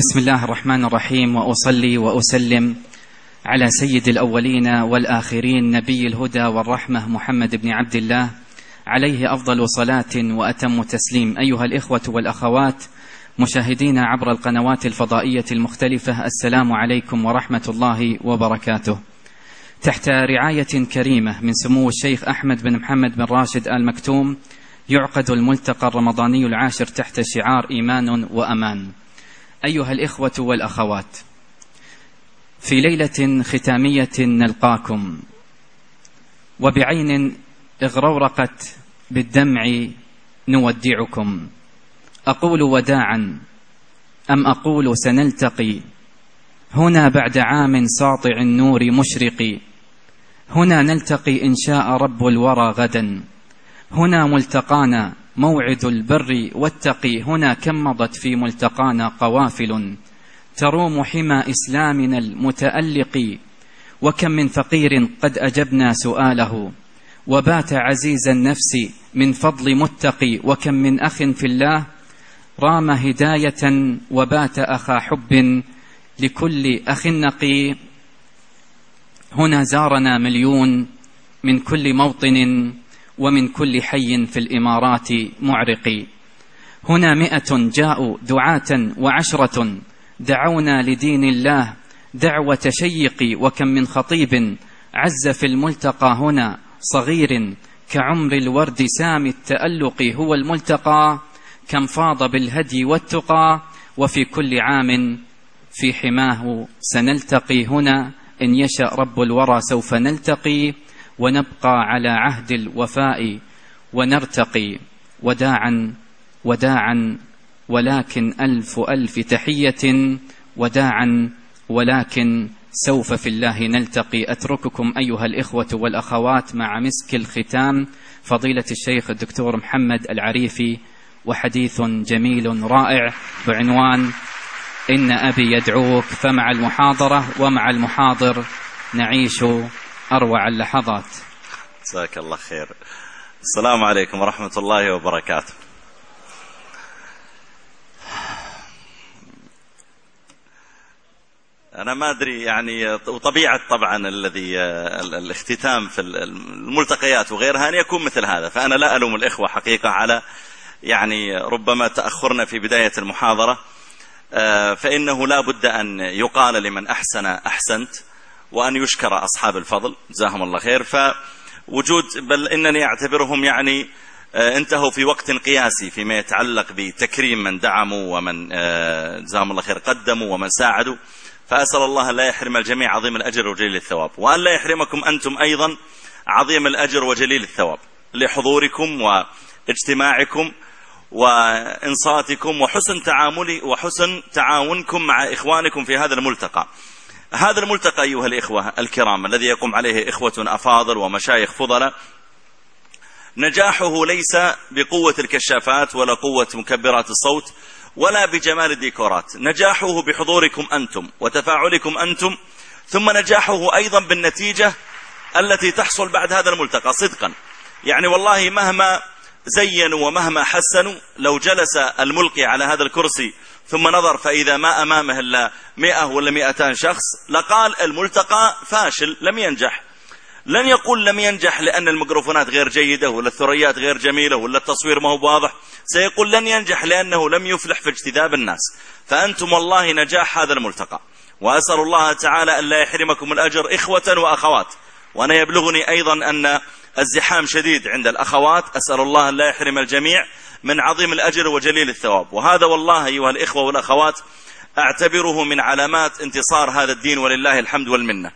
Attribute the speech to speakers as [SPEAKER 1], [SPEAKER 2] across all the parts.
[SPEAKER 1] بسم الله الرحمن الرحيم وأصلي وأسلم على سيد الأولين والآخرين نبي الهدى والرحمة محمد بن عبد الله. عليه أفضل صلاة وأتم تسليم. أيها الإخوة والأخوات مشاهدين عبر القنوات الفضائية المختلفة السلام عليكم ورحمة الله وبركاته. تحت رعاية كريمة من سمو الشيخ أحمد بن محمد بن راشد آل مكتوم يعقد الملتقى الرمضاني العاشر تحت شعار إيمان وأمان. أيها الإخوة والأخوات في ليلة ختامية نلقاكم وبعين اغرورقت بالدمع نودعكم. أقول وداعا أم أقول سنلتقي؟ هنا بعد عام ساطع النور مشرق. هنا نلتقي إن شاء رب الورى غدا. هنا ملتقانا موعد البر والتقي هنا كم مضت في ملتقانا قوافل تروم حمى إسلامنا المتألق وكم من فقير قد أجبنا سؤاله وبات عزيز النفس من فضل متقي وكم من أخ في الله رام هداية وبات اخا حب لكل أخ نقي هنا زارنا مليون من كل موطن ومن كل حي في الإمارات معرقي هنا مئة جاءوا دعاة وعشرة دعونا لدين الله دعوة شيقي وكم من خطيب عز في الملتقى هنا صغير كعمر الورد سامي التألق هو الملتقى كم فاض بالهدي والتقى وفي كل عام في حماه سنلتقي هنا إن يشأ رب الورى سوف نلتقي. ونبقى على عهد الوفاء ونرتقي وداعا وداعا ولكن ألف ألف تحية وداعا ولكن سوف في الله نلتقي. أترككم أيها الإخوة والأخوات مع مسك الختام. فضيلة الشيخ الدكتور محمد العريفي وحديث جميل رائع بعنوان إن أبي يدعوك فمع المحاضرة ومع المحاضر نعيش أروع اللحظات.
[SPEAKER 2] جزاك الله خير. السلام عليكم ورحمة الله وبركاته. أنا ما أدري يعني وطبيعة طبعا الذي الاختتام في الملتقيات وغيرها أن يكون مثل هذا. فأنا لا ألوم الإخوة حقيقة على يعني ربما تأخرنا في بداية المحاضرة فإنه لا بد أن يقال لمن أحسن أحسنت. وأن يشكر أصحاب الفضل. جزاهم الله خير. فوجود بل إنني أعتبرهم يعني انتهوا في وقت قياسي فيما يتعلق بتكريم من دعموا ومن جزاهم الله خير قدموا ومن ساعدوا. فأسأل الله لا يحرم الجميع عظيم الأجر وجليل الثواب. وأن لا يحرمكم أنتم أيضا عظيم الأجر وجليل الثواب لحضوركم واجتماعكم وإنصاتكم وحسن تعامل وحسن تعاونكم مع إخوانكم في هذا الملتقى. هذا الملتقى أيها الإخوة الكرام الذي يقوم عليه إخوة أفاضل ومشايخ فضلاء نجاحه ليس بقوة الكشافات ولا قوة مكبرات الصوت ولا بجمال الديكورات نجاحه بحضوركم أنتم وتفاعلكم أنتم ثم نجاحه أيضا بالنتيجة التي تحصل بعد هذا الملتقى صدقا. يعني والله مهما زينوا ومهما حسنوا لو جلس الملقي على هذا الكرسي ثم نظر فإذا ما أمامه إلا مئة ولا مئتان شخص لقال الملتقى فاشل لم ينجح. لن يقول لم ينجح لأن الميكروفونات غير جيدة ولا الثريات غير جميلة ولا التصوير ما هو واضح. سيقول لن ينجح لأنه لم يفلح في اجتذاب الناس. فأنتم والله نجاح هذا الملتقى. وأسأل الله تعالى أن لا يحرمكم الأجر إخوة وأخوات. وأنا يبلغني أيضا أن الزحام شديد عند الأخوات. أسأل الله أن لا يحرم الجميع. من عظيم الأجر وجليل الثواب. وهذا والله أيها الإخوة والأخوات أعتبره من علامات انتصار هذا الدين ولله الحمد والمنة.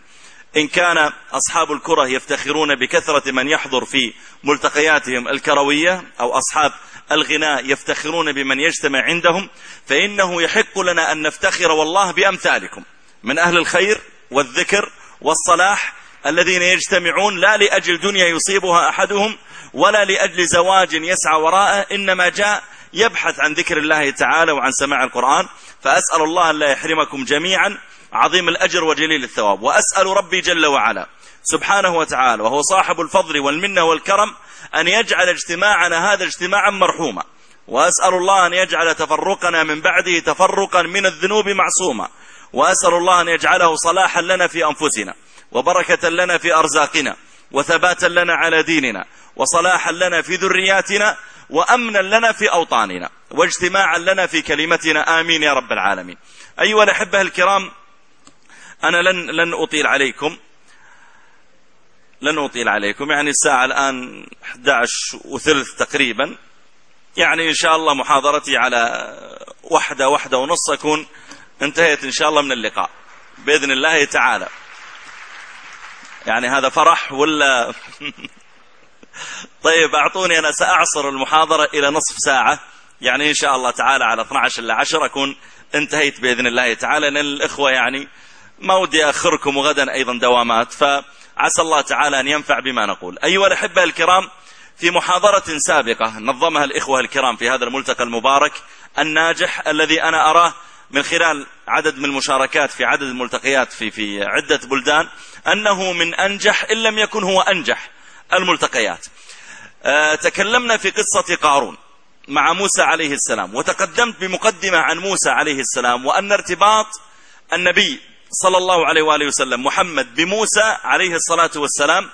[SPEAKER 2] إن كان أصحاب الكرة يفتخرون بكثرة من يحضر في ملتقياتهم الكروية أو أصحاب الغناء يفتخرون بمن يجتمع عندهم فإنه يحق لنا أن نفتخر والله بأمثالكم. من أهل الخير والذكر والصلاح الذين يجتمعون لا لأجل دنيا يصيبها أحدهم ولا لأجل زواج يسعى وراءه إنما جاء يبحث عن ذكر الله تعالى وعن سماع القرآن. فأسأل الله أن لا يحرمكم جميعا عظيم الأجر وجليل الثواب. وأسأل ربي جل وعلا سبحانه وتعالى وهو صاحب الفضل والمنة والكرم أن يجعل اجتماعنا هذا اجتماعا مرحوما. وأسأل الله أن يجعل تفرقنا من بعده تفرقا من الذنوب معصوما. وأسأل الله أن يجعله صلاحا لنا في أنفسنا وبركة لنا في أرزاقنا. وثباتا لنا على ديننا وصلاحا لنا في ذرياتنا وأمنا لنا في أوطاننا واجتماعا لنا في كلمتنا. آمين يا رب العالمين. أيها الأحبة الكرام أنا لن, لن أطيل عليكم. لن أطيل عليكم. يعني الساعة الآن 11 وثلث تقريبا. يعني إن شاء الله محاضرتي على واحدة واحدة ونص أكون انتهيت إن شاء الله من اللقاء. بإذن الله تعالى. يعني هذا فرح ولا طيب أعطوني أنا سأعصر المحاضرة إلى نصف ساعة. يعني إن شاء الله تعالى على 12 إلى 10 أكون انتهيت بإذن الله تعالى. لأن الإخوة يعني ما ودي أخركم وغدا أيضا دوامات. فعسى الله تعالى أن ينفع بما نقول. أيها الأحبة الكرام في محاضرة سابقة نظمها الإخوة الكرام في هذا الملتقى المبارك الناجح الذي أنا أراه من خلال عدد من المشاركات في عدد الملتقيات في في عدة بلدان. أنه من أنجح إن لم يكن هو أنجح الملتقيات. أه تكلمنا في قصة قارون مع موسى عليه السلام وتقدمت بمقدمة عن موسى عليه السلام وأن ارتباط النبي صلى الله عليه وآله وسلم محمد بموسى عليه الصلاة والسلام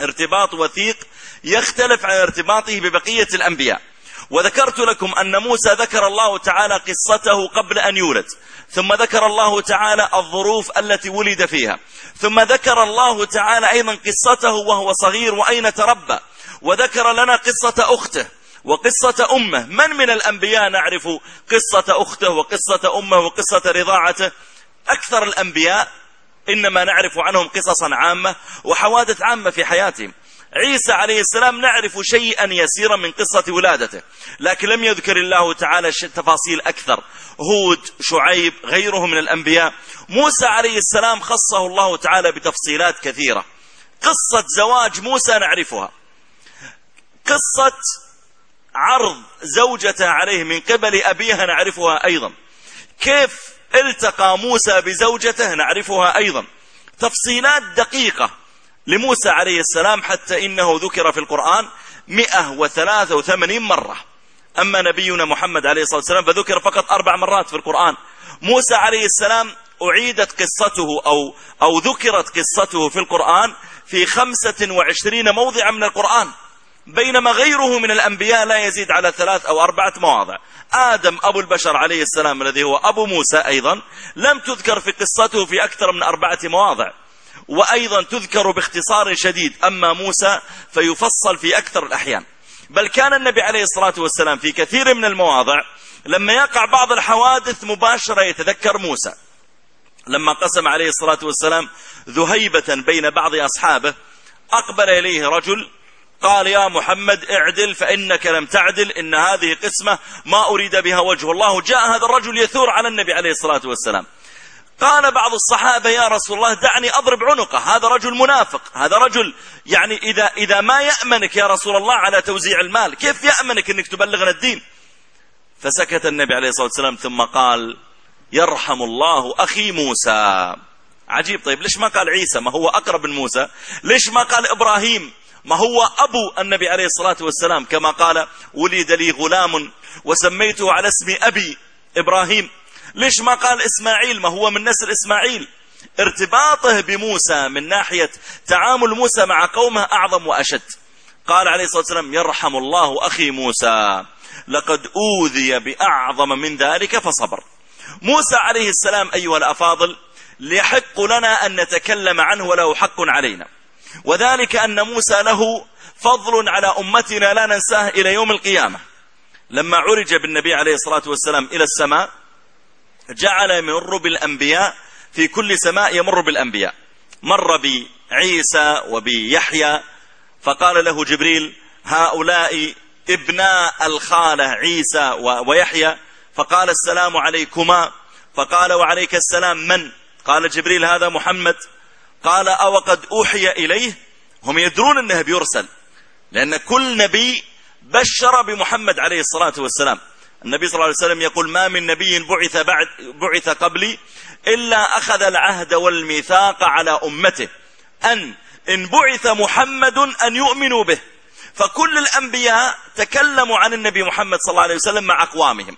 [SPEAKER 2] ارتباط وثيق يختلف عن ارتباطه ببقية الأنبياء. وذكرت لكم أن موسى ذكر الله تعالى قصته قبل أن يولد. ثم ذكر الله تعالى الظروف التي ولد فيها. ثم ذكر الله تعالى أيضا قصته وهو صغير وأين تربى. وذكر لنا قصة أخته وقصة أمه. من من الأنبياء نعرف قصة أخته وقصة أمه وقصة رضاعته؟ أكثر الأنبياء إنما نعرف عنهم قصصا عامة وحوادث عامة في حياتهم. عيسى عليه السلام نعرف شيئا يسيرا من قصة ولادته لكن لم يذكر الله تعالى تفاصيل أكثر. هود شعيب غيره من الأنبياء. موسى عليه السلام خصه الله تعالى بتفصيلات كثيرة. قصة زواج موسى نعرفها. قصة عرض زوجته عليه من قبل أبيها نعرفها أيضا. كيف التقى موسى بزوجته نعرفها أيضا. تفصيلات دقيقة. لموسى عليه السلام حتى إنه ذكر في القرآن 183 مرة. أما نبينا محمد عليه الصلاة والسلام فذكر فقط أربع مرات في القرآن. موسى عليه السلام أعيدت قصته أو, أو ذكرت قصته في القرآن في 25 موضع من القرآن. بينما غيره من الأنبياء لا يزيد على ثلاث أو أربعة مواضع. آدم أبو البشر عليه السلام الذي هو أبو موسى أيضا لم تذكر في قصته في أكثر من أربعة مواضع. وأيضا تذكر باختصار شديد. أما موسى فيفصل في أكثر الأحيان. بل كان النبي عليه الصلاة والسلام في كثير من المواضع لما يقع بعض الحوادث مباشرة يتذكر موسى. لما قسم عليه الصلاة والسلام ذهيبة بين بعض أصحابه أقبل إليه رجل قال يا محمد اعدل فإنك لم تعدل إن هذه قسمة ما أريد بها وجه الله. جاء هذا الرجل يثور على النبي عليه الصلاة والسلام. قال بعض الصحابة يا رسول الله دعني أضرب عنقه. هذا رجل منافق. هذا رجل يعني إذا, إذا ما يأمنك يا رسول الله على توزيع المال كيف يأمنك أنك تبلغنا الدين؟ فسكت النبي عليه الصلاة والسلام ثم قال يرحم الله أخي موسى. عجيب. طيب ليش ما قال عيسى؟ ما هو أقرب من موسى. ليش ما قال إبراهيم؟ ما هو أبو النبي عليه الصلاة والسلام؟ كما قال ولد لي غلام وسميته على اسم أبي إبراهيم. ليش ما قال إسماعيل؟ ما هو من نسل إسماعيل. ارتباطه بموسى من ناحية تعامل موسى مع قومه أعظم وأشد. قال عليه الصلاة والسلام يرحم الله أخي موسى. لقد أوذي بأعظم من ذلك فصبر. موسى عليه السلام أيها الأفاضل ليحق لنا أن نتكلم عنه وله حق علينا. وذلك أن موسى له فضل على أمتنا لا ننساه إلى يوم القيامة. لما عرج بالنبي عليه الصلاة والسلام إلى السماء جعل يمر بالأنبياء في كل سماء يمر بالأنبياء. مر بعيسى وبيحيى فقال له جبريل هؤلاء ابناء الخالة عيسى ويحيى. فقال السلام عليكما. فقال وعليك السلام من؟ قال جبريل هذا محمد. قال أو قد أوحي إليه؟ هم يدرون أنه بيرسل لأن كل نبي بشر بمحمد عليه الصلاة والسلام. النبي صلى الله عليه وسلم يقول ما من نبي بعث, بعد بعث قبلي إلا أخذ العهد والميثاق على أمته. أن إن بعث محمد أن يؤمنوا به. فكل الأنبياء تكلموا عن النبي محمد صلى الله عليه وسلم مع أقوامهم.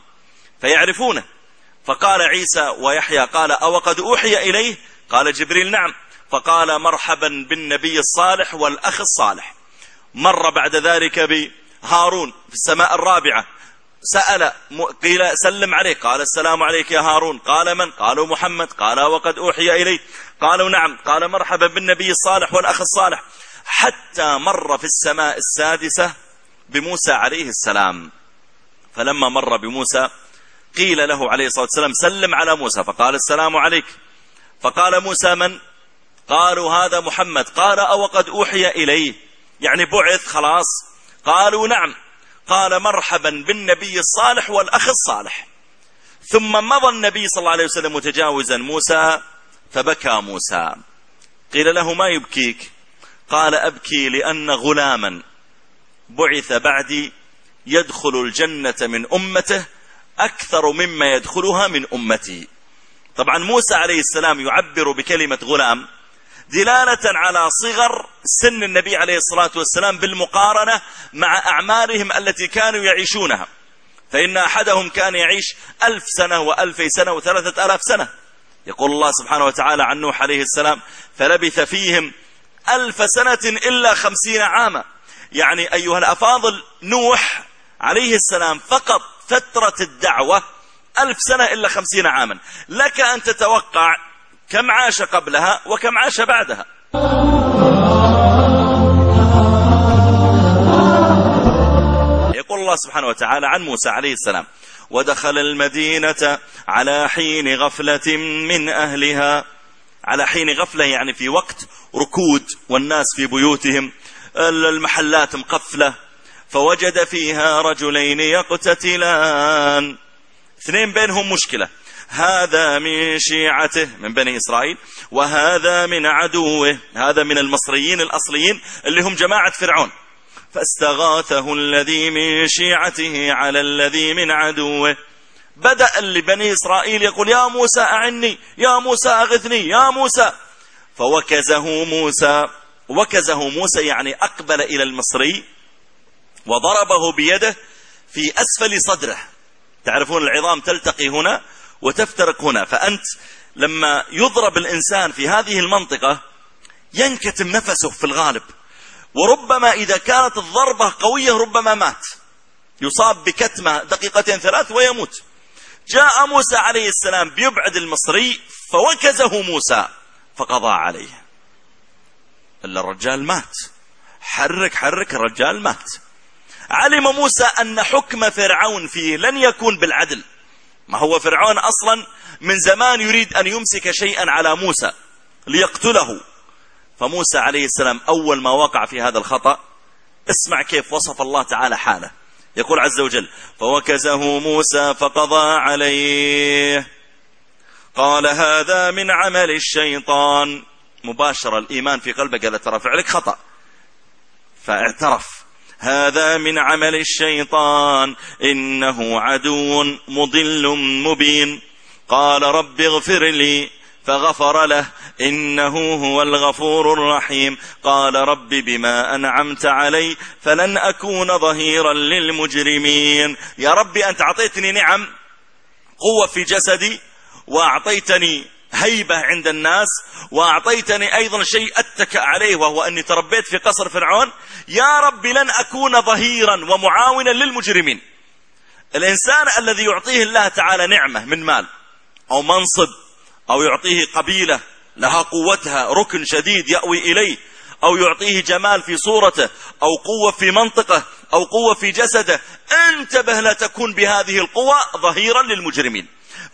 [SPEAKER 2] فيعرفونه. فقال عيسى ويحيى قال أو قد أوحي إليه؟ قال جبريل نعم. فقال مرحبا بالنبي الصالح والأخ الصالح. مر بعد ذلك بهارون في السماء الرابعة. سأل قيل سلم عليه قال السلام عليك يا هارون. قال من؟ قالوا محمد. قال وقد أوحي إليه قالوا نعم. قال مرحبا بالنبي الصالح والأخ الصالح. حتى مر في السماء السادسة بموسى عليه السلام. فلما مر بموسى قيل له عليه الصلاة والسلام سلم على موسى. فقال السلام عليك. فقال موسى من؟ قالوا هذا محمد. قال أو قد أوحي إليه يعني بعث خلاص. قالوا نعم. قال مرحبا بالنبي الصالح والأخ الصالح. ثم مضى النبي صلى الله عليه وسلم متجاوزا موسى فبكى موسى. قيل له ما يبكيك؟ قال أبكي لأن غلاما بعث بعدي يدخل الجنة من أمته أكثر مما يدخلها من أمتي. طبعا موسى عليه السلام يعبر بكلمة غلام دلالة على صغر سن النبي عليه الصلاة والسلام بالمقارنة مع أعمارهم التي كانوا يعيشونها. فإن أحدهم كان يعيش ألف سنة وألفي سنة وثلاثة ألاف سنة. يقول الله سبحانه وتعالى عن نوح عليه السلام فلبث فيهم ألف سنة إلا خمسين عاما. يعني أيها الأفاضل نوح عليه السلام فقط فترة الدعوة ألف سنة إلا خمسين عاما. لك أن تتوقع كم عاش قبلها وكم عاش بعدها. يقول الله سبحانه وتعالى عن موسى عليه السلام ودخل المدينة على حين غفلة من أهلها. على حين غفلة يعني في وقت ركود والناس في بيوتهم المحلات مقفلة فوجد فيها رجلين يقتتلان. اثنين بينهم مشكلة هذا من شيعته من بني إسرائيل وهذا من عدوه هذا من المصريين الأصليين اللي هم جماعة فرعون. فاستغاثه الذي من شيعته على الذي من عدوه. بدأ لبني إسرائيل يقول يا موسى أعني يا موسى أغثني يا موسى. فوكزه موسى وكزه موسى يعني أقبل إلى المصري وضربه بيده في أسفل صدره. تعرفون العظام تلتقي هنا؟ وتفترق هنا. فأنت لما يضرب الإنسان في هذه المنطقة ينكتم نفسه في الغالب. وربما إذا كانت الضربة قوية ربما مات. يصاب بكتمة دقيقتين ثلاث ويموت. جاء موسى عليه السلام بيبعد المصري فوكزه موسى فقضى عليه. إلا الرجال مات. حرك حرك الرجال مات. علم موسى أن حكم فرعون فيه لن يكون بالعدل. ما هو فرعون أصلا من زمان يريد أن يمسك شيئا على موسى ليقتله. فموسى عليه السلام أول ما وقع في هذا الخطأ اسمع كيف وصف الله تعالى حاله. يقول عز وجل فوكزه موسى فقضى عليه. قال هذا من عمل الشيطان. مباشرة الإيمان في قلبه قال ترى فعلك خطأ. فاعترف. هذا من عمل الشيطان إنه عدو مضل مبين. قال رب اغفر لي فغفر له إنه هو الغفور الرحيم. قال رب بما أنعمت علي فلن أكون ظهيرا للمجرمين. يا رب أنت أعطيتني نعم قوة في جسدي وأعطيتني هيبة عند الناس وأعطيتني أيضا شيء أتكأ عليه وهو أني تربيت في قصر فرعون. يا رب لن أكون ظهيرا ومعاونا للمجرمين. الإنسان الذي يعطيه الله تعالى نعمة من مال أو منصب أو يعطيه قبيلة لها قوتها ركن شديد يأوي إليه أو يعطيه جمال في صورته أو قوة في منطقه أو قوة في جسده. انتبه لا تكون بهذه القوة ظهيرا للمجرمين.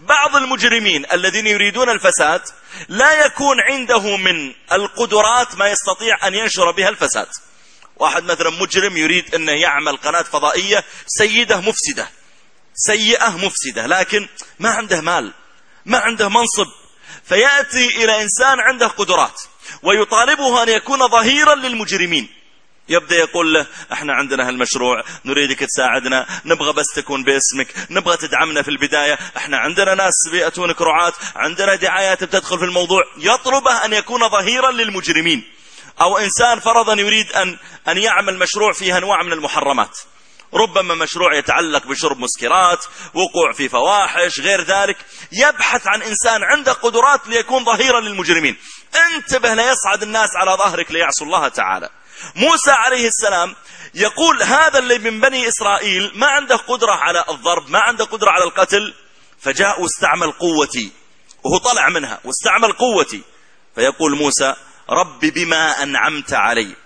[SPEAKER 2] بعض المجرمين الذين يريدون الفساد لا يكون عنده من القدرات ما يستطيع أن ينشر بها الفساد. واحد مثلا مجرم يريد أنه يعمل قناة فضائية سيدة مفسدة سيئة مفسدة لكن ما عنده مال ما عنده منصب. فيأتي إلى إنسان عنده قدرات ويطالبه أن يكون ظهيرا للمجرمين. يبدأ يقول له إحنا عندنا هالمشروع نريدك تساعدنا نبغى بس تكون باسمك نبغى تدعمنا في البداية إحنا عندنا ناس بيأتونك رعاة عندنا دعايات بتدخل في الموضوع يطلبه أن يكون ظهيرا للمجرمين أو إنسان فرضا يريد أن, أن يعمل مشروع فيه أنواع من المحرمات ربما مشروع يتعلق بشرب مسكرات وقوع في فواحش غير ذلك يبحث عن إنسان عنده قدرات ليكون ظهيرا للمجرمين انتبه لا يصعد الناس على ظهرك ليعصوا الله تعالى. موسى عليه السلام يقول هذا اللي من بني إسرائيل ما عنده قدرة على الضرب ما عنده قدرة على القتل فجاء واستعمل قوتي وهو طلع منها واستعمل قوتي. فيقول موسى رب بما أنعمت علي.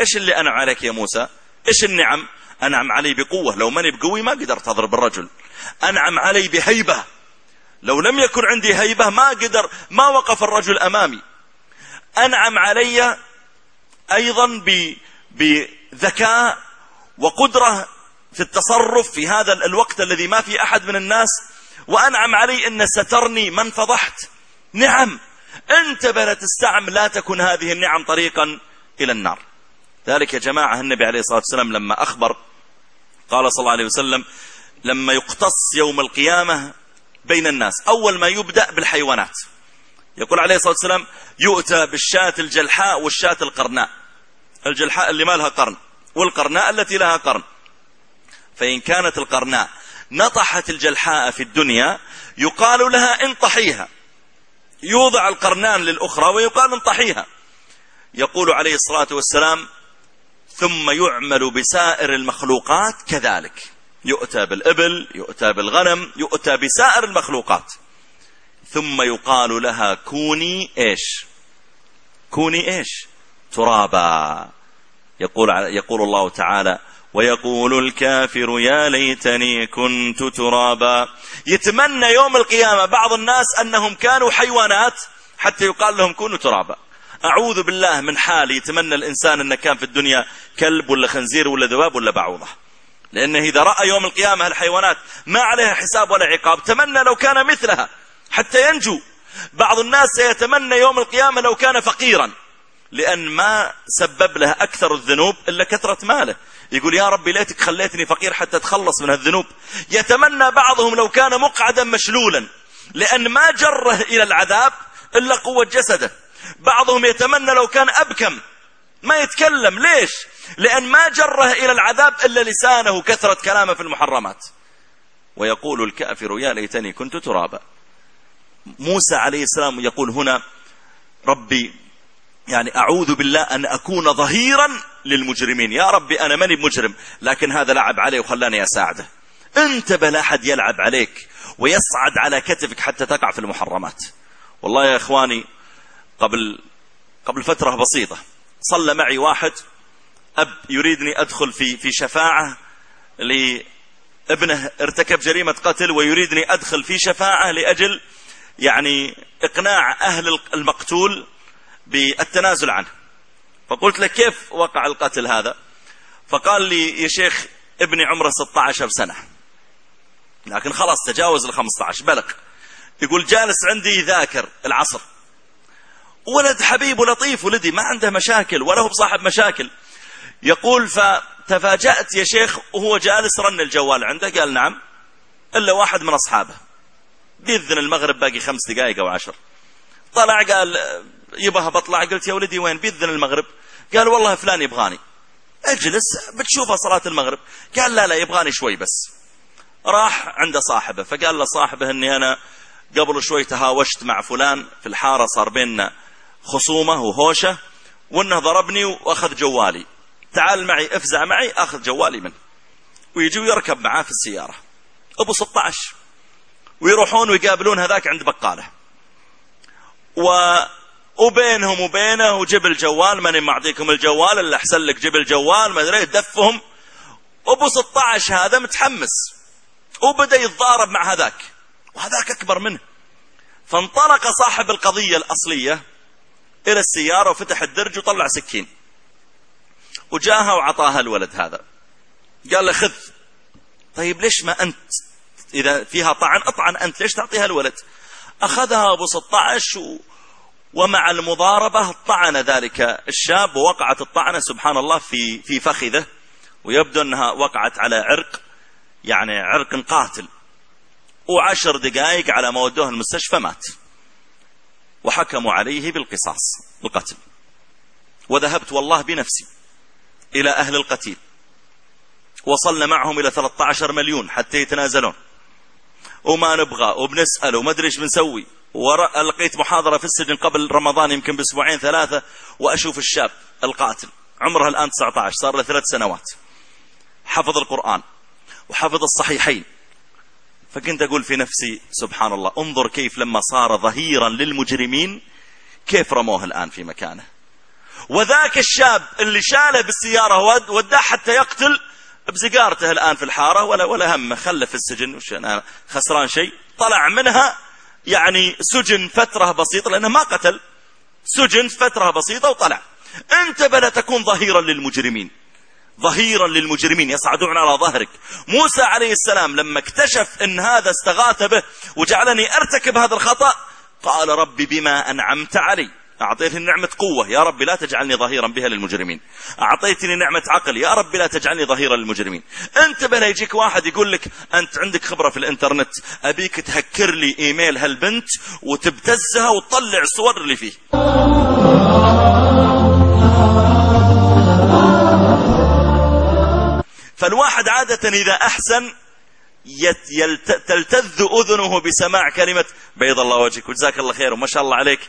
[SPEAKER 2] إيش اللي أنعم عليك يا موسى؟ إيش النعم؟ أنعم علي بقوة. لو ماني بقوي ما قدرت أضرب الرجل. أنعم علي بهيبة. لو لم يكن عندي هيبة ما قدر ما وقف الرجل أمامي. أنعم علي أيضا بذكاء وقدرة في التصرف في هذا الوقت الذي ما في أحد من الناس. وأنعم علي أن سترني من فضحت. نعم انتبه لا تستعم لا تكن هذه النعم طريقا إلى النار. ذلك يا جماعة النبي عليه الصلاة والسلام لما أخبر قال صلى الله عليه وسلم لما يقتص يوم القيامة بين الناس أول ما يبدأ بالحيوانات. يقول عليه الصلاة والسلام يؤتى بالشاة الجلحاء والشاة القرناء. الجلحاء اللي ما لها قرن والقرناء التي لها قرن. فإن كانت القرناء نطحت الجلحاء في الدنيا يقال لها انطحيها يوضع القرنان للأخرى ويقال انطحيها يقول عليه الصلاة والسلام ثم يعمل بسائر المخلوقات كذلك. يؤتى بالإبل يؤتى بالغنم يؤتى بسائر المخلوقات. ثم يقال لها كوني إيش؟ كوني إيش؟ ترابا. يقول, يقول الله تعالى ويقول الكافر يا ليتني كنت ترابا. يتمنى يوم القيامة بعض الناس أنهم كانوا حيوانات حتى يقال لهم كونوا ترابا. أعوذ بالله من حال يتمنى الإنسان أنه كان في الدنيا كلب ولا خنزير ولا ذباب ولا بعوضة. لأنه إذا رأى يوم القيامة الحيوانات ما عليها حساب ولا عقاب تمنى لو كان مثلها حتى ينجو. بعض الناس سيتمنى يوم القيامة لو كان فقيرا. لأن ما سبب له أكثر الذنوب إلا كثرة ماله. يقول يا ربي ليتك خليتني فقير حتى أتخلص من الذنوب يتمنى بعضهم لو كان مقعدا مشلولا لأن ما جره إلى العذاب إلا قوة جسده. بعضهم يتمنى لو كان أبكم ما يتكلم. ليش؟ لأن ما جره إلى العذاب إلا لسانه كثرة كلامه في المحرمات. ويقول الكافر يا ليتني كنت ترابا. موسى عليه السلام يقول هنا ربي يعني أعوذ بالله أن أكون ظهيرا للمجرمين. يا ربي أنا ماني مجرم لكن هذا لعب علي وخلاني أساعده. انتبه لا أحد يلعب عليك ويصعد على كتفك حتى تقع في المحرمات. والله يا إخواني قبل قبل فترة بسيطة صلى معي واحد أب يريدني أدخل في في شفاعة لابنه ارتكب جريمة قتل ويريدني أدخل في شفاعة لأجل يعني إقناع أهل المقتول بالتنازل عنه. فقلت له كيف وقع القتل هذا؟ فقال لي يا شيخ ابني عمره 16 سنة. لكن خلاص تجاوز ال 15 بلغ. يقول جالس عندي ذاكر العصر. ولد حبيب ولطيف ولدي ما عنده مشاكل ولا هو بصاحب مشاكل. يقول فتفاجأت يا شيخ وهو جالس رن الجوال عنده قال نعم إلا واحد من أصحابه. بيذن المغرب باقي خمس دقائق أو عشر. طلع قال يبها بطلع قلت يا ولدي وين؟ بيذن المغرب. قال والله فلان يبغاني. اجلس بتشوفها صلاة المغرب. قال لا لا يبغاني شوي بس. راح عند صاحبه فقال له صاحبه إني أنا قبل شوي تهاوشت مع فلان في الحارة صار بيننا خصومة وهوشة وإنه ضربني وأخذ جوالي. تعال معي افزع معي أخذ جوالي منه. ويجي ويركب معاه في السيارة. أبو 16 ويروحون ويقابلون هذاك عند بقالة. و وبينهم وبينه وجيب الجوال ماني معطيكم الجوال؟ الا أحسن لك جيب الجوال ما أدري دفهم. أبو 16 هذا متحمس. وبدأ يتضارب مع هذاك. وهذاك أكبر منه. فانطلق صاحب القضية الأصلية إلى السيارة وفتح الدرج وطلع سكين. وجاها وعطاها الولد هذا. قال له خذ. طيب ليش ما أنت؟ إذا فيها طعن أطعن أنت ليش تعطيها الولد؟ أخذها أبو 16 و ومع المضاربة طعن ذلك الشاب ووقعت الطعنة سبحان الله في في فخذه ويبدو أنها وقعت على عرق يعني عرق قاتل. وعشر دقائق على ما ودوه المستشفى مات. وحكموا عليه بالقصاص القتل وذهبت والله بنفسي إلى أهل القتيل. وصلنا معهم إلى 13 مليون حتى يتنازلون. وما نبغى وبنسأل وما أدري إيش بنسوي. ولقيت محاضرة في السجن قبل رمضان يمكن بأسبوعين ثلاثة وأشوف الشاب القاتل. عمره الآن 19 صار له ثلاث سنوات. حفظ القرآن وحفظ الصحيحين. فكنت أقول في نفسي سبحان الله انظر كيف لما صار ظهيرا للمجرمين كيف رموه الآن في مكانه. وذاك الشاب اللي شاله بالسيارة وداه حتى يقتل بسيجارته الآن في الحارة ولا ولا هم خله في السجن. وش أنا خسران شيء. طلع منها يعني سجن فترة بسيطة لأنه ما قتل. سجن فترة بسيطة وطلع. أنت بلا تكون ظهيرا للمجرمين. ظهيرا للمجرمين. يصعدون على ظهرك. موسى عليه السلام لما اكتشف أن هذا استغاث به وجعلني أرتكب هذا الخطأ قال ربي بما أنعمت علي. أعطيتني نعمة قوة يا رب لا تجعلني ظهيرا بها للمجرمين. أعطيتني نعمة عقل يا رب لا تجعلني ظهيرا للمجرمين. أنت بلا يجيك واحد يقول لك أنت عندك خبرة في الإنترنت أبيك تهكر لي إيميل هالبنت وتبتزها وتطلع الصور اللي فيه. فالواحد عادة إذا أحسن تلتذ أذنه بسماع كلمة بيض الله وجهك وجزاك الله خير وما شاء الله عليك.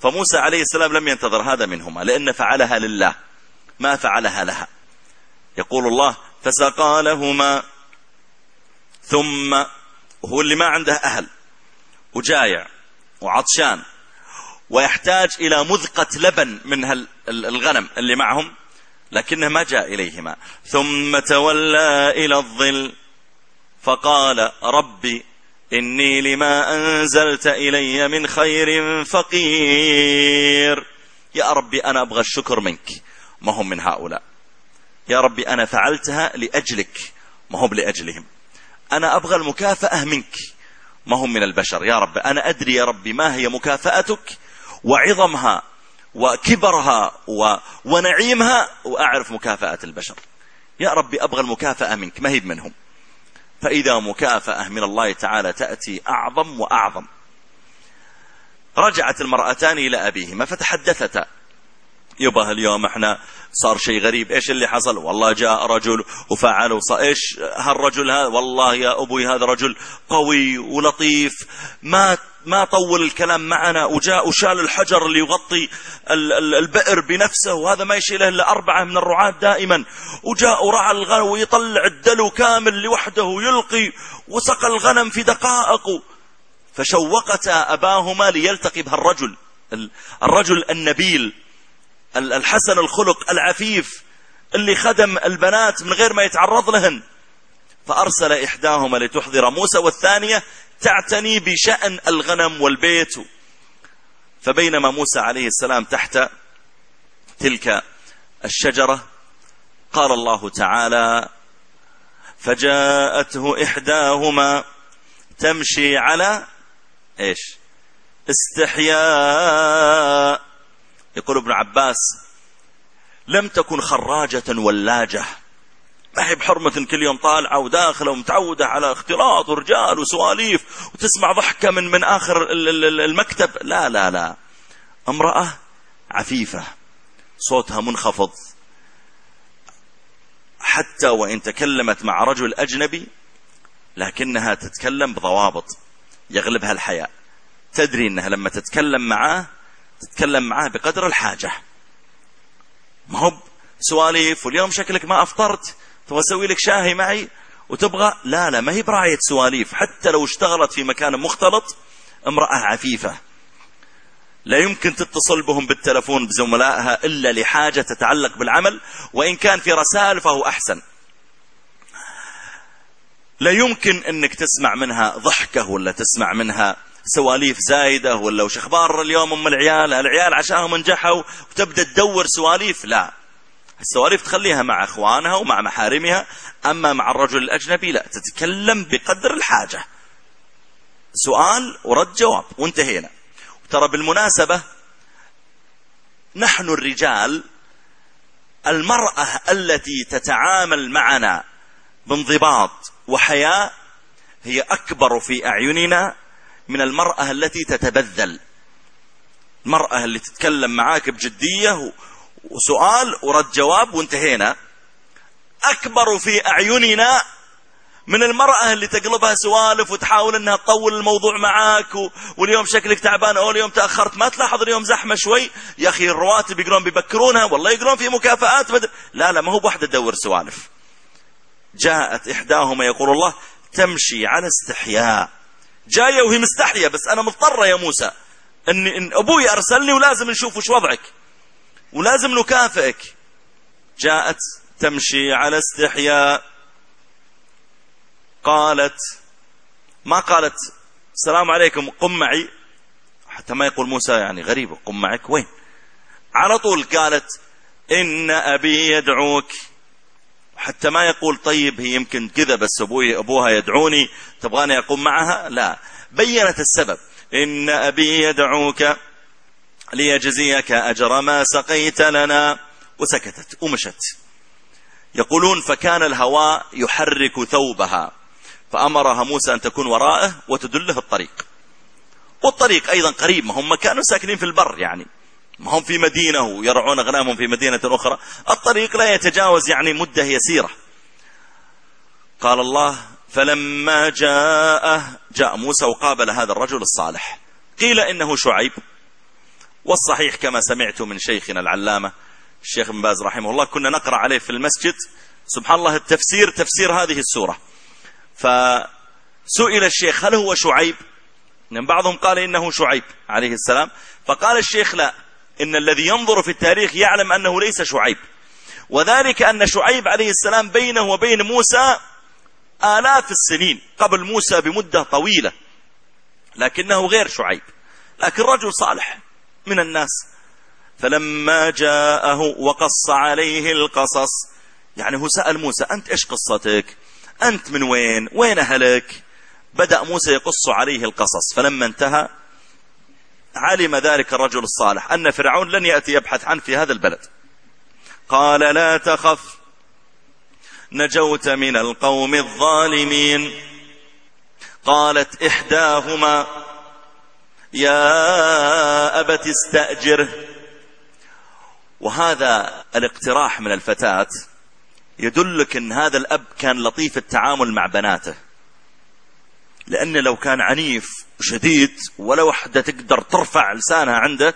[SPEAKER 2] فموسى عليه السلام لم ينتظر هذا منهما لأن فعلها لله ما فعلها لها. يقول الله فسقى لهما ثم هو اللي ما عنده أهل وجايع وعطشان ويحتاج إلى مذقة لبن من الغنم اللي معهم لكنه ما جاء إليهما. ثم تولى إلى الظل فقال ربي إني لما أنزلت إلي من خير فقير. يا ربي أنا أبغى الشكر منك. ما هم من هؤلاء. يا ربي أنا فعلتها لأجلك. ما هم لأجلهم. أنا أبغى المكافأة منك. ما هم من البشر. يا رب أنا أدري يا ربي ما هي مكافأتك. وعظمها وكبرها و... ونعيمها. وأعرف مكافأة البشر. يا ربي أبغى المكافأة منك. ما هي منهم فإذا مكافأة من الله تعالى تأتي أعظم وأعظم. رجعت المرأتان إلى أبيهما فتحدثتا. يبا اليوم إحنا صار شيء غريب. إيش اللي حصل؟ والله جاء رجل وفعل وص... إيش هالرجل هذا؟ والله يا أبوي هذا رجل قوي ولطيف ما ما طول الكلام معنا وجاء وشال الحجر اللي يغطي البئر بنفسه وهذا ما يشيله إلا أربعة من الرعاة دائما. وجاء ورعى الغنم ويطلع الدلو كامل لوحده ويلقي وسقى الغنم في دقائق. فشوقتا أباهما ليلتقي بهالرجل الرجل النبيل. الحسن الخلق العفيف اللي خدم البنات من غير ما يتعرض لهن. فأرسل إحداهما لتحضر موسى والثانية تعتني بشأن الغنم والبيت. فبينما موسى عليه السلام تحت تلك الشجرة قال الله تعالى فجاءته إحداهما تمشي على إيش؟ استحياء يقول ابن عباس لم تكن خراجة ولاجة. ما هي بحرمة كل يوم طالعة وداخلة ومتعودة على اختلاط ورجال وسواليف وتسمع ضحكة من من آخر المكتب. لا لا لا. امرأة عفيفة صوتها منخفض. حتى وإن تكلمت مع رجل أجنبي لكنها تتكلم بضوابط يغلبها الحياء. تدري أنها لما تتكلم معاه تتكلم معاه بقدر الحاجة. ما هو سواليف واليوم شكلك ما أفطرت تبغى أسوي لك شاهي معي وتبغى لا لا ما هي براية سواليف. حتى لو اشتغلت في مكان مختلط امرأة عفيفة. لا يمكن تتصل بهم بالتلفون بزملائها إلا لحاجة تتعلق بالعمل وإن كان في رسائل فهو أحسن. لا يمكن أنك تسمع منها ضحكة ولا تسمع منها سواليف زايدة ولا وش أخبار اليوم أم العيال؟ العيال عشانهم نجحوا وتبدأ تدور سواليف؟ لا. السواليف تخليها مع أخوانها ومع محارمها أما مع الرجل الأجنبي لا تتكلم بقدر الحاجة. سؤال ورد جواب وانتهينا. ترى بالمناسبة نحن الرجال المرأة التي تتعامل معنا بانضباط وحياء هي أكبر في أعيننا. من المرأة التي تتبذل. المرأة اللي تتكلم معاك بجدية وسؤال ورد جواب وانتهينا. أكبر في أعيننا من المرأة اللي تقلبها سوالف وتحاول إنها تطول الموضوع معاك و... واليوم شكلك تعبان أو اليوم تأخرت. ما تلاحظ اليوم زحمة شوي؟ يا أخي الرواتب يقولون بيبكرونها والله يقولون في مكافآت. بدل لا لا ما هو بواحدة تدور سوالف. جاءت إحداهما يقول الله تمشي على استحياء. جاية وهي مستحية بس أنا مضطرة يا موسى ان, إن أبوي أرسلني ولازم نشوف وش وضعك ولازم نكافئك. جاءت تمشي على استحياء. قالت ما قالت السلام عليكم قم معي. حتى ما يقول موسى يعني غريب قم معك وين؟ على طول قالت إن أبي يدعوك. حتى ما يقول طيب هي يمكن كذا بس أبوي أبوها يدعوني تبغاني أقوم معها؟ لا. بينت السبب. إن أبي يدعوك ليجزيك أجر ما سقيت لنا. وسكتت ومشت. يقولون فكان الهواء يحرك ثوبها. فأمرها موسى أن تكون وراءه وتدله الطريق. والطريق أيضا قريب ما هم كانوا ساكنين في البر يعني. هم في مدينة ويرعون أغنامهم في مدينة أخرى. الطريق لا يتجاوز يعني مدة يسيرة. قال الله فلما جاءه جاء موسى وقابل هذا الرجل الصالح. قيل إنه شعيب. والصحيح كما سمعت من شيخنا العلامة الشيخ بن باز رحمه الله كنا نقرأ عليه في المسجد. سبحان الله التفسير تفسير هذه السورة. فسئل الشيخ هل هو شعيب؟ من بعضهم قال إنه شعيب عليه السلام. فقال الشيخ لا. إن الذي ينظر في التاريخ يعلم أنه ليس شعيب. وذلك أن شعيب عليه السلام بينه وبين موسى آلاف السنين قبل موسى بمدة طويلة لكنه غير شعيب لكن رجل صالح من الناس. فلما جاءه وقص عليه القصص يعني هو سأل موسى أنت إيش قصتك؟ أنت من وين؟ وين أهلك؟ بدأ موسى يقص عليه القصص. فلما انتهى علم ذلك الرجل الصالح أن فرعون لن يأتي يبحث عنه في هذا البلد. قال لا تخف نجوت من القوم الظالمين. قالت إحداهما يا أبت استأجره وهذا الاقتراح من الفتاة يدلك إن هذا الأب كان لطيف التعامل مع بناته. لأن لو كان عنيف وشديد ولا وحدة تقدر ترفع لسانها عنده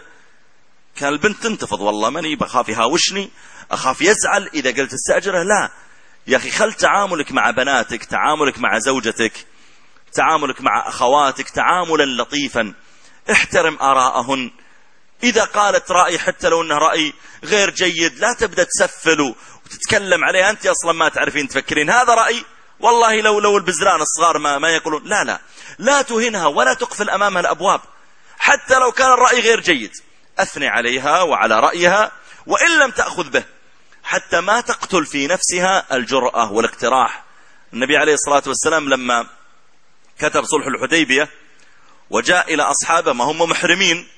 [SPEAKER 2] كان البنت تنتفض. والله ماني بخاف يهاوشني أخاف يزعل. إذا قلت استأجره لا. يا أخي خل تعاملك مع بناتك تعاملك مع زوجتك تعاملك مع أخواتك تعاملا لطيفا. احترم آراءهن. إذا قالت رأي حتى لو أنه رأي غير جيد لا تبدأ تسفل وتتكلم عليه. أنت أصلا ما تعرفين تفكرين. هذا رأي والله لو لو البزران الصغار ما, ما يقولون لا لا. لا تهنها ولا تقفل أمامها الأبواب. حتى لو كان الرأي غير جيد. أثني عليها وعلى رأيها وإن لم تأخذ به. حتى ما تقتل في نفسها الجرأة والاقتراح. النبي عليه الصلاة والسلام لما كتب صلح الحديبية وجاء إلى أصحابه ما هم محرمين.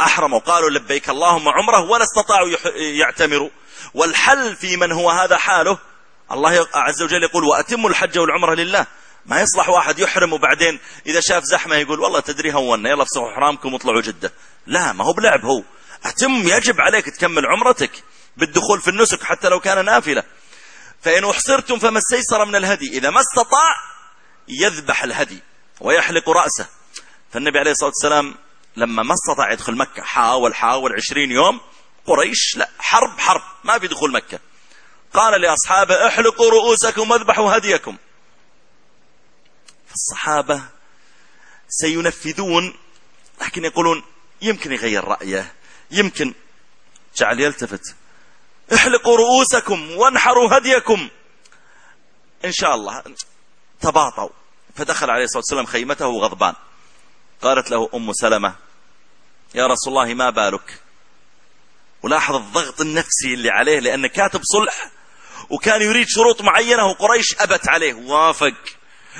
[SPEAKER 2] أحرموا قالوا لبيك اللهم عمره ولا استطاعوا يعتمروا. والحل في من هو هذا حاله الله عز وجل يقول وأتموا الحج والعمرة لله. ما يصلح واحد يحرم وبعدين إذا شاف زحمة يقول والله تدري هونا يلا افسحوا حرامكم واطلعوا جدة. لا ما هو بلعب هو. أتم يجب عليك تكمل عمرتك بالدخول في النسك حتى لو كان نافلة. فإن أحصرتم فما استيسر من الهدي. إذا ما استطاع يذبح الهدي ويحلق رأسه. فالنبي عليه الصلاة والسلام لما ما استطاع يدخل مكة حاول حاول عشرين يوم قريش لا حرب حرب ما في دخول مكة. قال لأصحابه احلقوا رؤوسكم واذبحوا هديكم. فالصحابة سينفذون لكن يقولون يمكن يغير رأيه يمكن. جعل يلتفت. احلقوا رؤوسكم وانحروا هديكم. إن شاء الله. تباطوا فدخل عليه الصلاة والسلام خيمته غضبان. قالت له أم سلمة يا رسول الله ما بالك؟ ولاحظ الضغط النفسي اللي عليه لأنه كاتب صلح وكان يريد شروط معينة وقريش أبت عليه. وافق.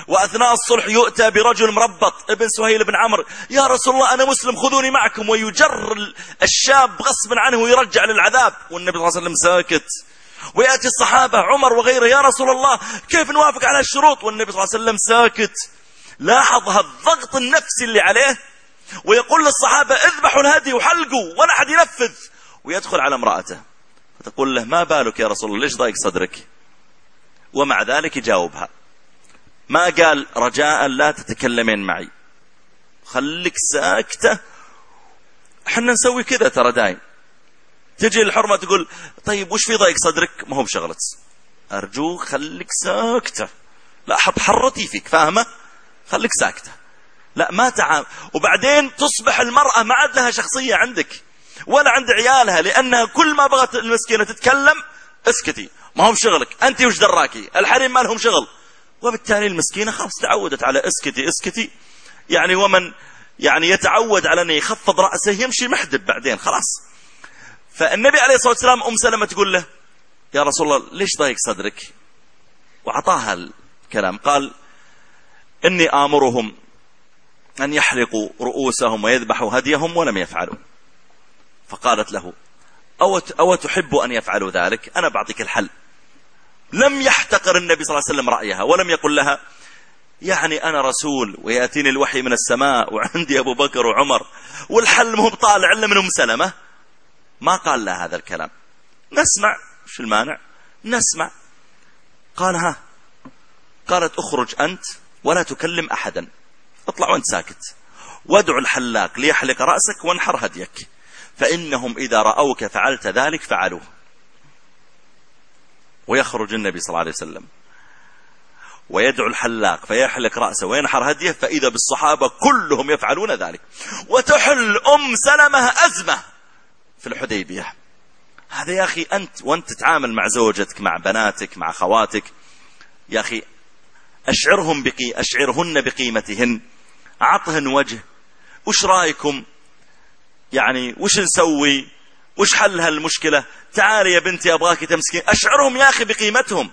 [SPEAKER 2] وأثناء الصلح يؤتى برجل مربط ابن سهيل بن عمرو. يا رسول الله أنا مسلم خذوني معكم. ويجر الشاب غصبا عنه ويرجع للعذاب. والنبي صلى الله عليه وسلم ساكت. ويأتي الصحابة عمر وغيره يا رسول الله كيف نوافق على الشروط؟ والنبي صلى الله عليه وسلم ساكت. لاحظ هالضغط النفسي اللي عليه. ويقول للصحابة اذبحوا الهدي وحلقوا ولا أحد ينفذ. ويدخل على امرأته. فتقول له ما بالك يا رسول الله ليش ضايق صدرك؟ ومع ذلك يجاوبها. ما قال رجاء لا تتكلمين معي. خليك ساكتة إحنا نسوي كذا ترى دايم. تجي الحرمة تقول طيب وش في ضايق صدرك؟ ما هو بشغلت أرجوك خليك ساكتة. لا حط حرتي فيك فاهمة؟ خليك ساكتة. لا ما تعامل وبعدين تصبح المرأة ما عاد لها شخصية عندك. ولا عند عيالها لأنها كل ما بغت المسكينة تتكلم اسكتي. ما هو بشغلك. أنت وش دراكي؟ الحريم ما لهم شغل. وبالتالي المسكينة خلاص تعودت على اسكتي اسكتي. يعني ومن يعني يتعود على أنه يخفض رأسه يمشي محدب بعدين خلاص. فالنبي عليه الصلاة والسلام أم سلمة تقول له يا رسول الله ليش ضايق صدرك؟ وعطاها الكلام. قال إني آمرهم أن يحلقوا رؤوسهم ويذبحوا هديهم ولم يفعلوا. فقالت له أو, تحب أن يفعلوا ذلك؟ أنا بعطيك الحل. لم يحتقر النبي صلى الله عليه وسلم رأيها ولم يقل لها يعني أنا رسول ويأتيني الوحي من السماء وعندي أبو بكر وعمر والحل مو بطالع إلا من أم سلمة. ما قال لها هذا الكلام. نسمع شو المانع؟ نسمع. قال ها قالت اخرج أنت ولا تكلم أحدا. اطلع وأنت ساكت. وادعو الحلاق ليحلق رأسك وانحر هديك. فإنهم إذا رأوك فعلت ذلك فعلوه. ويخرج النبي صلى الله عليه وسلم. ويدعو الحلاق فيحلق رأسه وينحر هديه فإذا بالصحابة كلهم يفعلون ذلك. وتحل أم سلمة أزمة في الحديبية. هذا يا أخي أنت وأنت تتعامل مع زوجتك مع بناتك مع خواتك. يا أخي أشعرهم بقي أشعرهن بقيمتهن. عطهن وجه. وش رأيكم؟ يعني وش نسوي؟ وش حل هالمشكلة؟ تعالي يا بنتي أبغاك تمسكين. أشعرهم يا أخي بقيمتهم.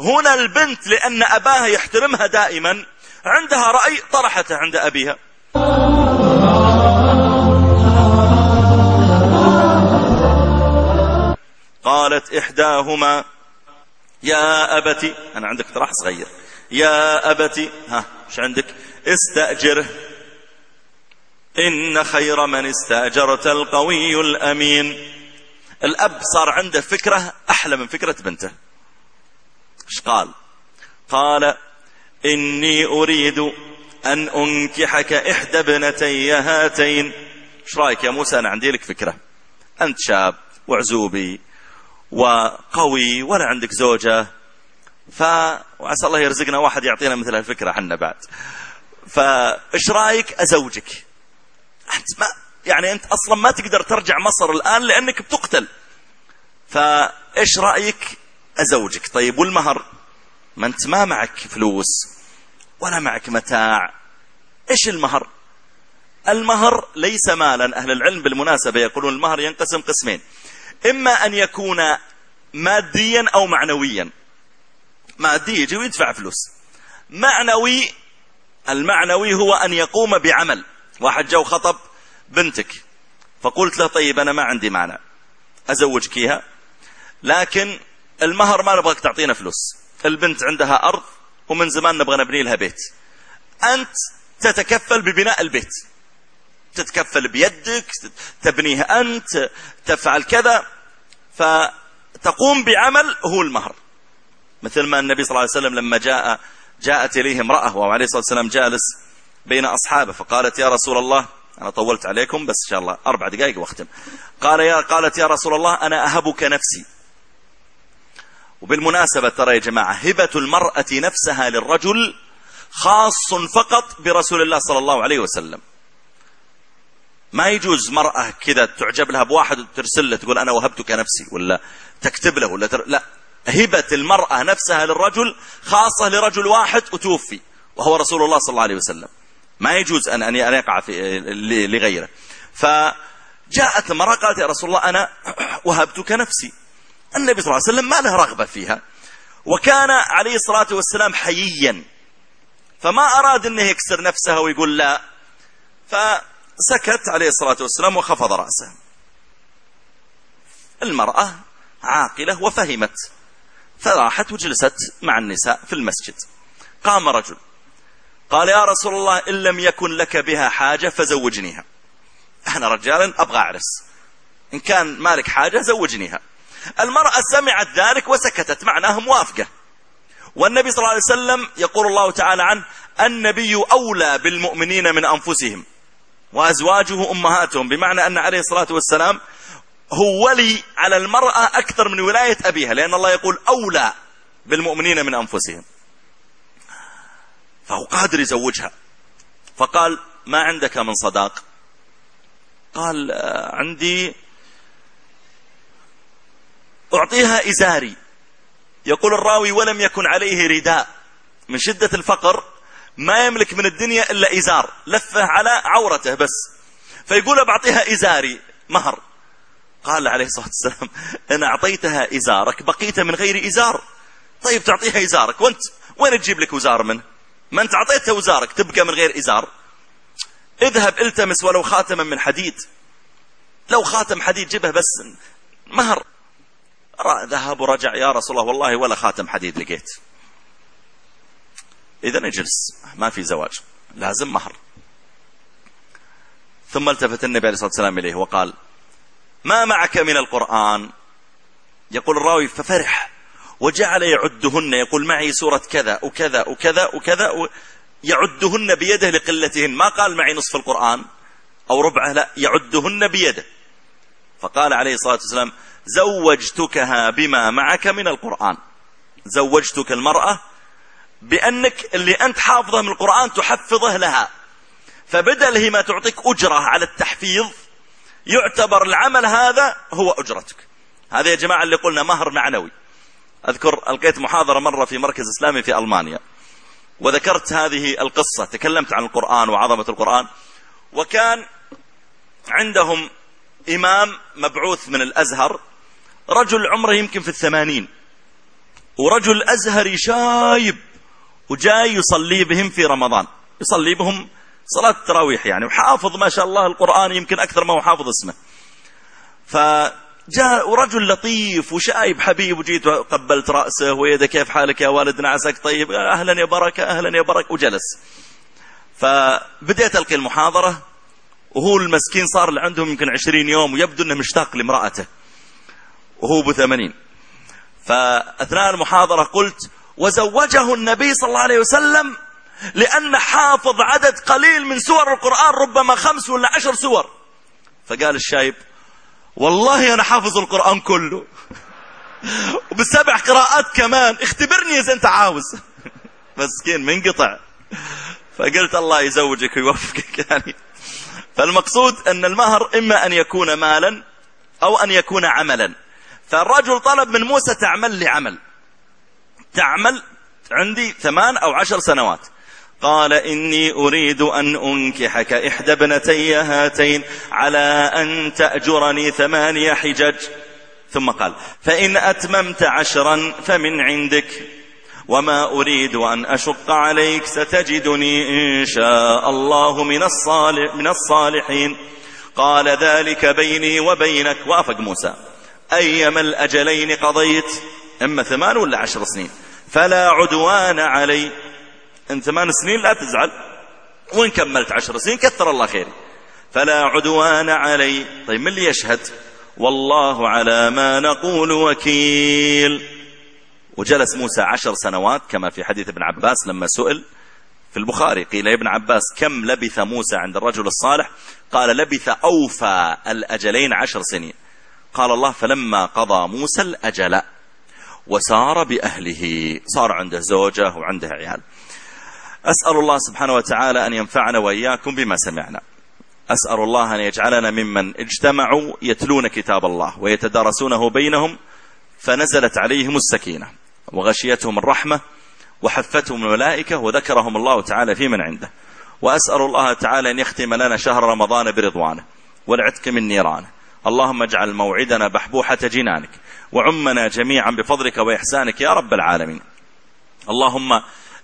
[SPEAKER 2] هنا البنت لأن أباها يحترمها دائما عندها رأي طرحته عند أبيها. قالت إحداهما يا أبتي أنا عندك اقتراح صغير. يا أبتي ها مش عندك؟ استأجره. إن خير من استأجرت القوي الأمين. الأب صار عنده فكرة أحلى من فكرة بنته. إيش قال؟ قال إني أريد أن أنكحك إحدى ابنتي هاتين. إيش رأيك يا موسى؟ أنا عندي لك فكرة. أنت شاب وعزوبي وقوي ولا عندك زوجة. ف وعسى الله يرزقنا واحد يعطينا مثل هالفكرة حنا بعد. فإيش رأيك أزوجك؟ أنت ما يعني أنت أصلا ما تقدر ترجع مصر الآن لأنك بتقتل. فإيش رأيك؟ أزوجك. طيب والمهر؟ ما أنت ما معك فلوس ولا معك متاع. إيش المهر؟ المهر ليس مالا. أهل العلم بالمناسبة يقولون المهر ينقسم قسمين. إما أن يكون ماديا أو معنويا. مادي يجي ويدفع فلوس. معنوي المعنوي هو أن يقوم بعمل. واحد جو خطب بنتك. فقلت له طيب أنا ما عندي مانع. أزوجك إياها. لكن المهر ما نبغاك تعطينا فلوس. البنت عندها أرض ومن زمان نبغى نبني لها بيت. أنت تتكفل ببناء البيت. تتكفل بيدك تبنيه أنت تفعل كذا. فتقوم بعمل هو المهر. مثل ما النبي صلى الله عليه وسلم لما جاء جاءت إليه امرأة وهو عليه الصلاة والسلام جالس بين أصحابه. فقالت يا رسول الله أنا طولت عليكم بس إن شاء الله أربع دقائق وأختم. قال يا قالت يا رسول الله أنا أهبك نفسي. وبالمناسبة ترى يا جماعة هبة المرأة نفسها للرجل خاص فقط برسول الله صلى الله عليه وسلم. ما يجوز مرأة كذا تعجب لها بواحد وترسل له تقول أنا وهبتك نفسي. ولا تكتب له ولا تر... لا. هبة المرأة نفسها للرجل خاصة لرجل واحد وتوفي وهو رسول الله صلى الله عليه وسلم. ما يجوز أن أن يقع في لغيره. فجاءت المرأة قالت يا رسول الله أنا وهبتك نفسي. النبي صلى الله عليه وسلم ما له رغبة فيها. وكان عليه الصلاة والسلام حييا. فما أراد أنه يكسر نفسه ويقول لا. فسكت عليه الصلاة والسلام وخفض رأسه. المرأة عاقلة وفهمت. فراحت وجلست مع النساء في المسجد. قام رجل. قال يا رسول الله إن لم يكن لك بها حاجة فزوجنيها. أنا رجالا أبغى أعرس. إن كان مالك حاجة زوجنيها. المرأة سمعت ذلك وسكتت معناها موافقة. والنبي صلى الله عليه وسلم يقول الله تعالى عنه النبي أولى بالمؤمنين من أنفسهم. وأزواجه أمهاتهم. بمعنى أن عليه الصلاة والسلام هو ولي على المرأة أكثر من ولاية أبيها. لأن الله يقول أولى بالمؤمنين من أنفسهم. فهو قادر يزوجها. فقال ما عندك من صداق؟ قال آه، عندي أعطيها إزاري. يقول الراوي ولم يكن عليه رداء. من شدة الفقر ما يملك من الدنيا إلا إزار لفه على عورته بس. فيقول بعطيها إزاري مهر. قال عليه الصلاة والسلام إن أعطيتها إزارك بقيت من غير إزار. طيب تعطيها إزارك وأنت؟ وين تجيب لك وزار منه؟ ما انت أعطيتها وزارك تبقى من غير إزار. اذهب التمس ولو خاتما من حديد. لو خاتم حديد جبه بس مهر. ذهب ورجع يا رسول الله والله ولا خاتم حديد لقيت. إذا اجلس ما في زواج لازم مهر. ثم التفت النبي عليه الصلاة والسلام إليه وقال ما معك من القرآن؟ يقول الراوي ففرح. وجعل يعدهن يقول معي سورة كذا وكذا وكذا وكذا يعدهن بيده لقلتهن. ما قال معي نصف القرآن أو ربعه لا يعدهن بيده. فقال عليه الصلاة والسلام زوجتكها بما معك من القرآن. زوجتك المرأة بأنك اللي أنت حافظة من القرآن تحفظه لها. فبدل هي ما تعطيك أجرة على التحفيظ يعتبر العمل هذا هو أجرتك. هذا يا جماعة اللي قلنا مهر معنوي. أذكر ألقيت محاضرة مرة في مركز إسلامي في ألمانيا. وذكرت هذه القصة تكلمت عن القرآن وعظمة القرآن. وكان عندهم إمام مبعوث من الأزهر رجل عمره يمكن في الثمانين. ورجل أزهري شايب وجاي يصلي بهم في رمضان. يصلي بهم صلاة التراويح يعني وحافظ ما شاء الله القرآن يمكن أكثر ما هو حافظ اسمه. فجاء رجل لطيف وشايب حبيب وجيت وقبلت رأسه ويده كيف حالك يا والدنا عساك طيب أهلا يا بركة أهلا يا بركة وجلس. فبديت ألقي المحاضرة وهو المسكين صار اللي عندهم يمكن عشرين يوم ويبدو أنه مشتاق لامرأته وهو أبو ثمانين. فأثناء المحاضرة قلت وزوجه النبي صلى الله عليه وسلم لأن حافظ عدد قليل من سور القرآن ربما خمس ولا عشر سور. فقال الشايب والله أنا حافظ القرآن كله. وبسبع قراءات كمان. اختبرني إذا أنت عاوز. مسكين منقطع. فقلت الله يزوجك ويوفقك يعني. فالمقصود أن المهر إما أن يكون مالا أو أن يكون عملا. فالرجل طلب من موسى تعمل لي عمل. تعمل عندي ثمان أو عشر سنوات. قال إني أريد أن أنكحك إحدى ابنتي هاتين على أن تأجرني ثمانية حجج. ثم قال فإن أتممت عشرا فمن عندك وما أريد أن أشق عليك ستجدني إن شاء الله من, الصالح من الصالحين. قال ذلك بيني وبينك. وأفق موسى أيما الأجلين قضيت إما ثمان ولا عشر سنين. فلا عدوان علي. إن ثمان سنين لا تزعل. وإن كملت عشر سنين كثر الله خيري فلا عدوان علي. طيب من اللي يشهد؟ والله على ما نقول وكيل. وجلس موسى عشر سنوات كما في حديث ابن عباس لما سئل في البخاري. قيل يا ابن عباس كم لبث موسى عند الرجل الصالح؟ قال لبث أوفى الأجلين عشر سنين. قال الله فلما قضى موسى الأجل وسار بأهله. صار عنده زوجة وعنده عيال. أسأل الله سبحانه وتعالى أن ينفعنا وإياكم بما سمعنا. أسأل الله أن يجعلنا ممن اجتمعوا يتلون كتاب الله ويتدارسونه بينهم فنزلت عليهم السكينة وغشيتهم الرحمة وحفتهم الملائكة وذكرهم الله تعالى في من عنده. وأسأل الله تعالى أن يختم لنا شهر رمضان برضوانه والعتق من نيرانه. اللهم اجعل موعدنا بحبوحة جنانك وعمنا جميعا بفضلك وإحسانك يا رب العالمين. اللهم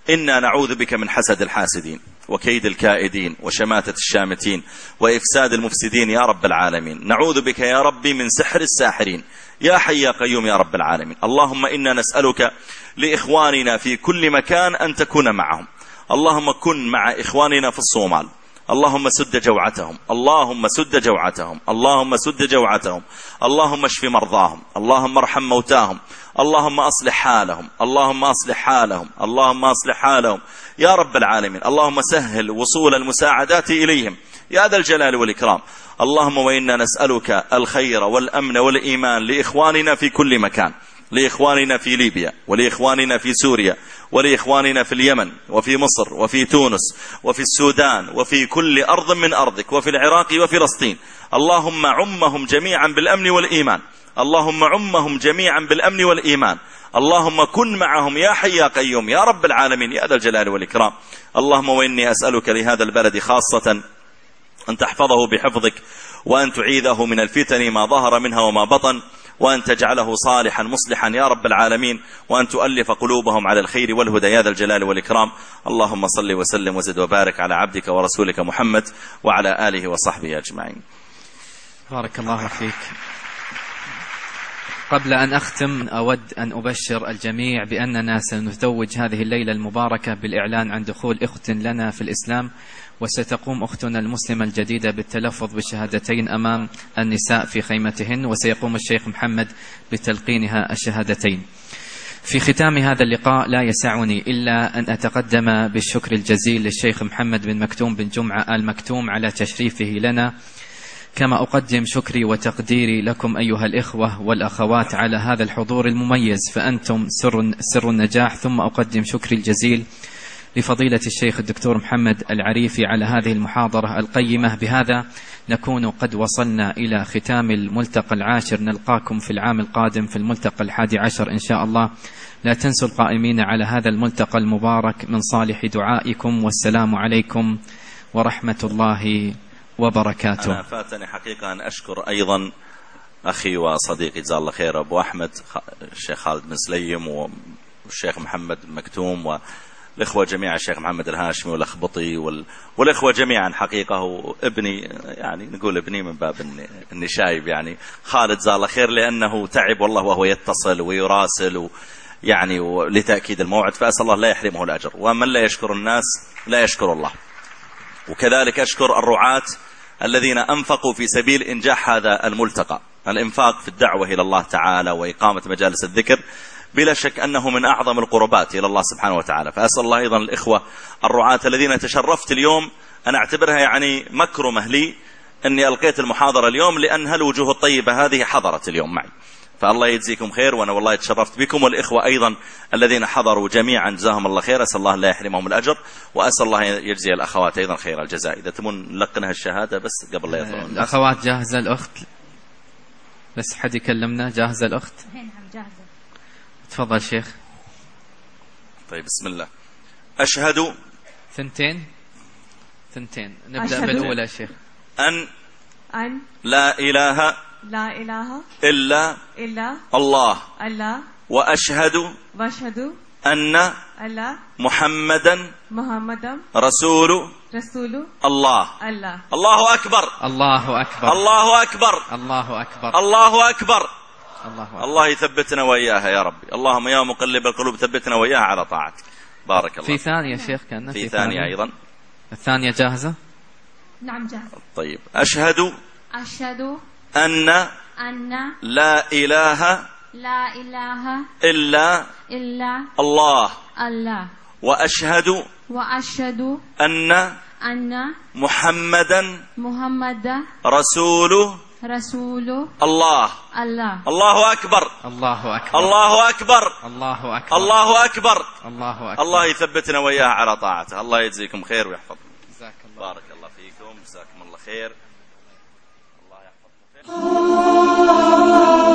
[SPEAKER 2] إنا نعوذ بك من حسد الحاسدين وكيد الكائدين وشماتة الشامتين وإفساد المفسدين يا رب العالمين. نعوذ بك يا ربي من سحر الساحرين. يا حي يا قيوم يا رب العالمين. اللهم إنا نسألك لإخواننا في كل مكان أن تكون معهم. اللهم كن مع إخواننا في الصومال. اللهم سد جوعتهم. اللهم سد جوعتهم. اللهم سد جوعتهم. اللهم اشف مرضاهم. اللهم ارحم موتاهم. اللهم أصلح حالهم. اللهم أصلح حالهم. اللهم أصلح حالهم. يا رب العالمين. اللهم سهل وصول المساعدات إليهم. يا ذا الجلال والإكرام. اللهم وإنا نسألك الخير والأمن والإيمان لإخواننا في كل مكان. لإخواننا في ليبيا. ولإخواننا في سوريا. ولإخواننا في اليمن وفي مصر وفي تونس وفي السودان وفي كل أرض من أرضك وفي العراق وفلسطين اللهم عمهم جميعا بالأمن والإيمان. اللهم عمهم جميعا بالأمن والإيمان. اللهم كن معهم يا حي يا قيوم يا رب العالمين يا ذا الجلال والإكرام. اللهم وإني أسألك لهذا البلد خاصة أن تحفظه بحفظك وأن تعيذه من الفتن ما ظهر منها وما بطن. وأن تجعله صالحا مصلحا يا رب العالمين وأن تؤلف قلوبهم على الخير والهدى. يا ذا الجلال والإكرام. اللهم صل وسلم وزد وبارك على عبدك ورسولك محمد وعلى آله وصحبه أجمعين.
[SPEAKER 1] بارك الله فيك. قبل أن أختم أود أن أبشر الجميع بأننا سنتوج هذه الليلة المباركة بالإعلان عن دخول أخت لنا في الإسلام. وستقوم أختنا المسلمة الجديدة بالتلفظ بالشهادتين أمام النساء في خيمتهن وسيقوم الشيخ محمد بتلقينها الشهادتين. في ختام هذا اللقاء لا يسعني إلا أن أتقدم بالشكر الجزيل للشيخ محمد بن مكتوم بن جمعة آل مكتوم على تشريفه لنا. كما أقدم شكري وتقديري لكم أيها الإخوة والأخوات على هذا الحضور المميز فأنتم سر, سر النجاح. ثم أقدم شكري الجزيل لفضيلة الشيخ الدكتور محمد العريفي على هذه المحاضرة القيمة. بهذا نكون قد وصلنا إلى ختام الملتقى العاشر. نلقاكم في العام القادم في الملتقى الحادي عشر إن شاء الله. لا تنسوا القائمين على هذا الملتقى المبارك من صالح دعائكم. والسلام عليكم ورحمة الله وبركاته.
[SPEAKER 2] أنا فاتني حقيقة أن أشكر أيضا أخي وصديقي جزاه الله خير أبو أحمد الشيخ خالد بن سليم والشيخ محمد مكتوم والإخوة جميعا الشيخ محمد الهاشمي والأخبطي وال... والإخوة جميعا حقيقة وابني يعني نقول ابني من باب إني شايب يعني. خالد جزاه الله خير لأنه تعب والله وهو يتصل ويراسل و... يعني لتأكيد الموعد فأسأل الله لا يحرمه الأجر. ومن لا يشكر الناس لا يشكر الله. وكذلك أشكر الرعاة الذين أنفقوا في سبيل إنجاح هذا الملتقى. الإنفاق في الدعوة إلى الله تعالى وإقامة مجالس الذكر. بلا شك أنه من أعظم القربات إلى الله سبحانه وتعالى. فأسأل الله أيضا الإخوة الرعاة الذين تشرفت اليوم أنا أعتبرها يعني مكرمة لي أني ألقيت المحاضرة اليوم لأن هالوجوه الطيبة هذه حضرت اليوم معي. فالله يجزيكم خير وأنا والله تشرفت بكم والإخوة أيضا الذين حضروا جميعا جزاهم الله خير. أسأل الله لا يحرمهم الأجر وأسأل الله يجزي الأخوات أيضا خير الجزاء. إذا تمون نلقنها الشهادة بس قبل لا يطلعون.
[SPEAKER 1] الأخوات جاهزة الأخت؟ بس حد يكلمنا؟ جاهزة الأخت؟
[SPEAKER 3] نعم جاهزة.
[SPEAKER 1] تفضل شيخ.
[SPEAKER 2] طيب بسم الله. أشهد
[SPEAKER 1] ثنتين. ثنتين. نبدأ
[SPEAKER 3] أشهد.
[SPEAKER 1] بالأولى شيخ.
[SPEAKER 2] أن
[SPEAKER 3] أن
[SPEAKER 2] لا إله
[SPEAKER 3] لا إله
[SPEAKER 2] إلا
[SPEAKER 3] إلا
[SPEAKER 2] الله.
[SPEAKER 3] الله.
[SPEAKER 2] وأشهد
[SPEAKER 3] وأشهد
[SPEAKER 2] أن
[SPEAKER 3] أن
[SPEAKER 2] محمدا
[SPEAKER 3] محمد
[SPEAKER 2] رسول
[SPEAKER 3] رسول
[SPEAKER 2] الله.
[SPEAKER 3] الله.
[SPEAKER 2] الله أكبر.
[SPEAKER 1] الله أكبر.
[SPEAKER 2] الله أكبر.
[SPEAKER 1] الله أكبر.
[SPEAKER 2] الله أكبر.
[SPEAKER 1] الله
[SPEAKER 2] الله يثبتنا وإياها يا ربي. اللهم يا مقلب القلوب ثبتنا وإياها على طاعتك. بارك الله
[SPEAKER 1] في ثانية شيخ كان
[SPEAKER 2] في ثانية أيضا.
[SPEAKER 1] الثانية جاهزة؟
[SPEAKER 3] نعم جاهزة.
[SPEAKER 2] طيب. أشهد
[SPEAKER 3] أشهد
[SPEAKER 2] أن
[SPEAKER 3] أن
[SPEAKER 2] لا إله
[SPEAKER 3] لا إله
[SPEAKER 2] إلا
[SPEAKER 3] إلا
[SPEAKER 2] الله.
[SPEAKER 3] الله.
[SPEAKER 2] وأشهد
[SPEAKER 3] وأشهد
[SPEAKER 2] أن
[SPEAKER 3] أن
[SPEAKER 2] محمدا
[SPEAKER 3] محمد
[SPEAKER 2] رسول
[SPEAKER 3] رسوله
[SPEAKER 2] الله.
[SPEAKER 3] الله.
[SPEAKER 2] الله أكبر.
[SPEAKER 1] الله أكبر.
[SPEAKER 2] الله أكبر.
[SPEAKER 1] الله أكبر.
[SPEAKER 2] الله أكبر.
[SPEAKER 1] الله أكبر.
[SPEAKER 2] الله يثبتنا وياه على طاعته. الله يجزيكم خير ويحفظكم.
[SPEAKER 1] جزاك الله.
[SPEAKER 2] بارك الله فيكم. جزاكم الله خير. الله يحفظكم. خير